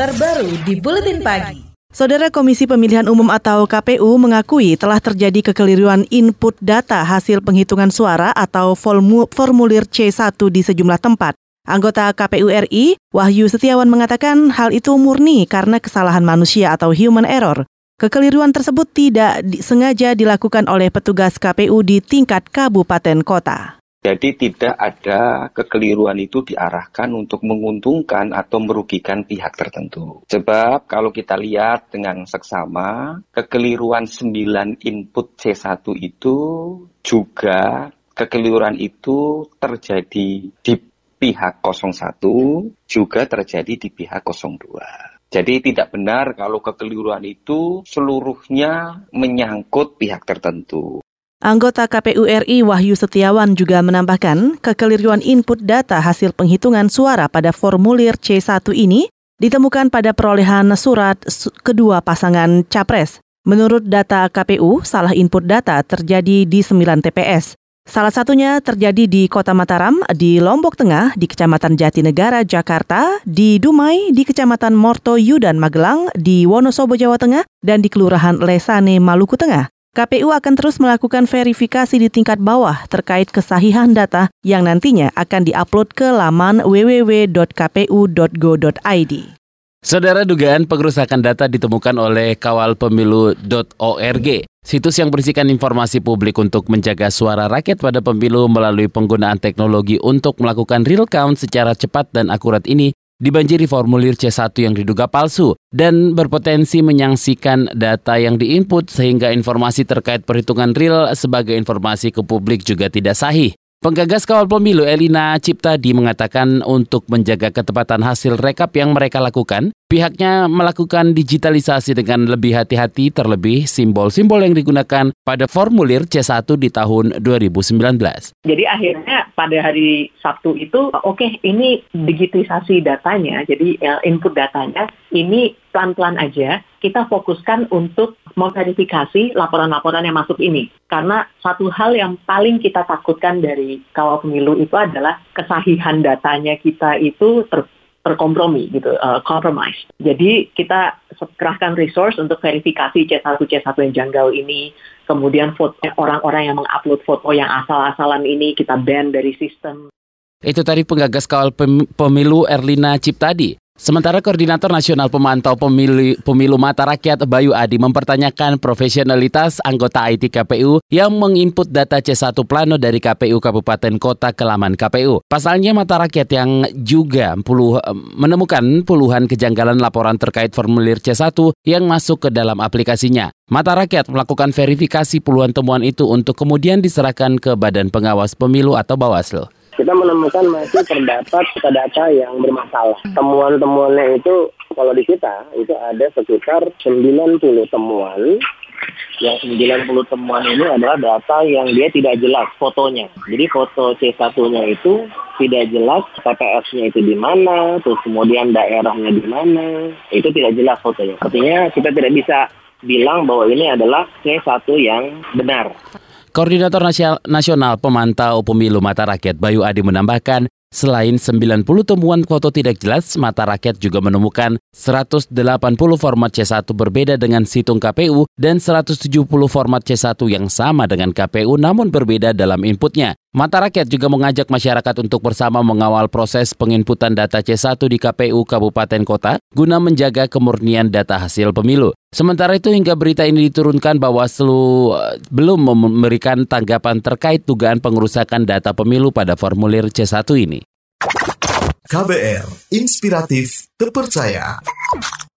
terbaru di Buletin Pagi. Saudara Komisi Pemilihan Umum atau KPU mengakui telah terjadi kekeliruan input data hasil penghitungan suara atau formulir C1 di sejumlah tempat. Anggota KPU RI, Wahyu Setiawan mengatakan hal itu murni karena kesalahan manusia atau human error. Kekeliruan tersebut tidak sengaja dilakukan oleh petugas KPU di tingkat kabupaten kota. Jadi tidak ada kekeliruan itu diarahkan untuk menguntungkan atau merugikan pihak tertentu. Sebab kalau kita lihat dengan seksama, kekeliruan 9 input C1 itu juga kekeliruan itu terjadi di pihak 01 juga terjadi di pihak 02. Jadi tidak benar kalau kekeliruan itu seluruhnya menyangkut pihak tertentu. Anggota KPU RI Wahyu Setiawan juga menambahkan, kekeliruan input data hasil penghitungan suara pada formulir C1 ini ditemukan pada perolehan surat kedua pasangan capres. Menurut data KPU, salah input data terjadi di 9 TPS. Salah satunya terjadi di Kota Mataram, di Lombok Tengah, di Kecamatan Jatinegara, Jakarta, di Dumai, di Kecamatan Morto Yudan, Magelang, di Wonosobo, Jawa Tengah, dan di Kelurahan Lesane, Maluku Tengah. KPU akan terus melakukan verifikasi di tingkat bawah terkait kesahihan data yang nantinya akan diupload ke laman www.kpu.go.id. Saudara dugaan pengerusakan data ditemukan oleh kawalpemilu.org, situs yang berisikan informasi publik untuk menjaga suara rakyat pada pemilu melalui penggunaan teknologi untuk melakukan real count secara cepat dan akurat ini dibanjiri formulir C1 yang diduga palsu dan berpotensi menyangsikan data yang diinput sehingga informasi terkait perhitungan real sebagai informasi ke publik juga tidak sahih. Penggagas kawal pemilu Elina Ciptadi mengatakan untuk menjaga ketepatan hasil rekap yang mereka lakukan, pihaknya melakukan digitalisasi dengan lebih hati-hati terlebih simbol-simbol yang digunakan pada formulir C1 di tahun 2019. Jadi akhirnya pada hari Sabtu itu, oke okay, ini digitalisasi datanya, jadi uh, input datanya, ini pelan-pelan aja kita fokuskan untuk memverifikasi laporan-laporan yang masuk ini. Karena satu hal yang paling kita takutkan dari kawal pemilu itu adalah kesahihan datanya kita itu ter terkompromi gitu, uh, compromise. Jadi kita kerahkan resource untuk verifikasi C1 C1 yang janggal ini, kemudian orang-orang yang mengupload foto yang asal-asalan ini kita ban dari sistem. Itu tadi penggagas kawal pemilu Erlina Ciptadi. Sementara Koordinator Nasional Pemantau Pemilu, Pemilu Mata Rakyat Bayu Adi mempertanyakan profesionalitas anggota IT KPU yang menginput data C1 Plano dari KPU Kabupaten Kota ke laman KPU. Pasalnya Mata Rakyat yang juga puluh, menemukan puluhan kejanggalan laporan terkait formulir C1 yang masuk ke dalam aplikasinya. Mata Rakyat melakukan verifikasi puluhan temuan itu untuk kemudian diserahkan ke Badan Pengawas Pemilu atau Bawaslu kita menemukan masih terdapat data yang bermasalah. Temuan-temuannya itu kalau di kita itu ada sekitar 90 temuan yang 90 temuan ini adalah data yang dia tidak jelas fotonya. Jadi foto C1-nya itu tidak jelas TPS-nya itu di mana, terus kemudian daerahnya di mana, itu tidak jelas fotonya. Artinya kita tidak bisa bilang bahwa ini adalah C1 yang benar. Koordinator Nasional Pemantau Pemilu Mata Rakyat Bayu Adi menambahkan, Selain 90 temuan foto tidak jelas, Mata Rakyat juga menemukan 180 format C1 berbeda dengan situng KPU dan 170 format C1 yang sama dengan KPU namun berbeda dalam inputnya. Mata Rakyat juga mengajak masyarakat untuk bersama mengawal proses penginputan data C1 di KPU Kabupaten Kota guna menjaga kemurnian data hasil pemilu. Sementara itu hingga berita ini diturunkan Bawaslu eh, belum memberikan tanggapan terkait dugaan pengerusakan data pemilu pada formulir C1 ini. KBR, inspiratif, terpercaya.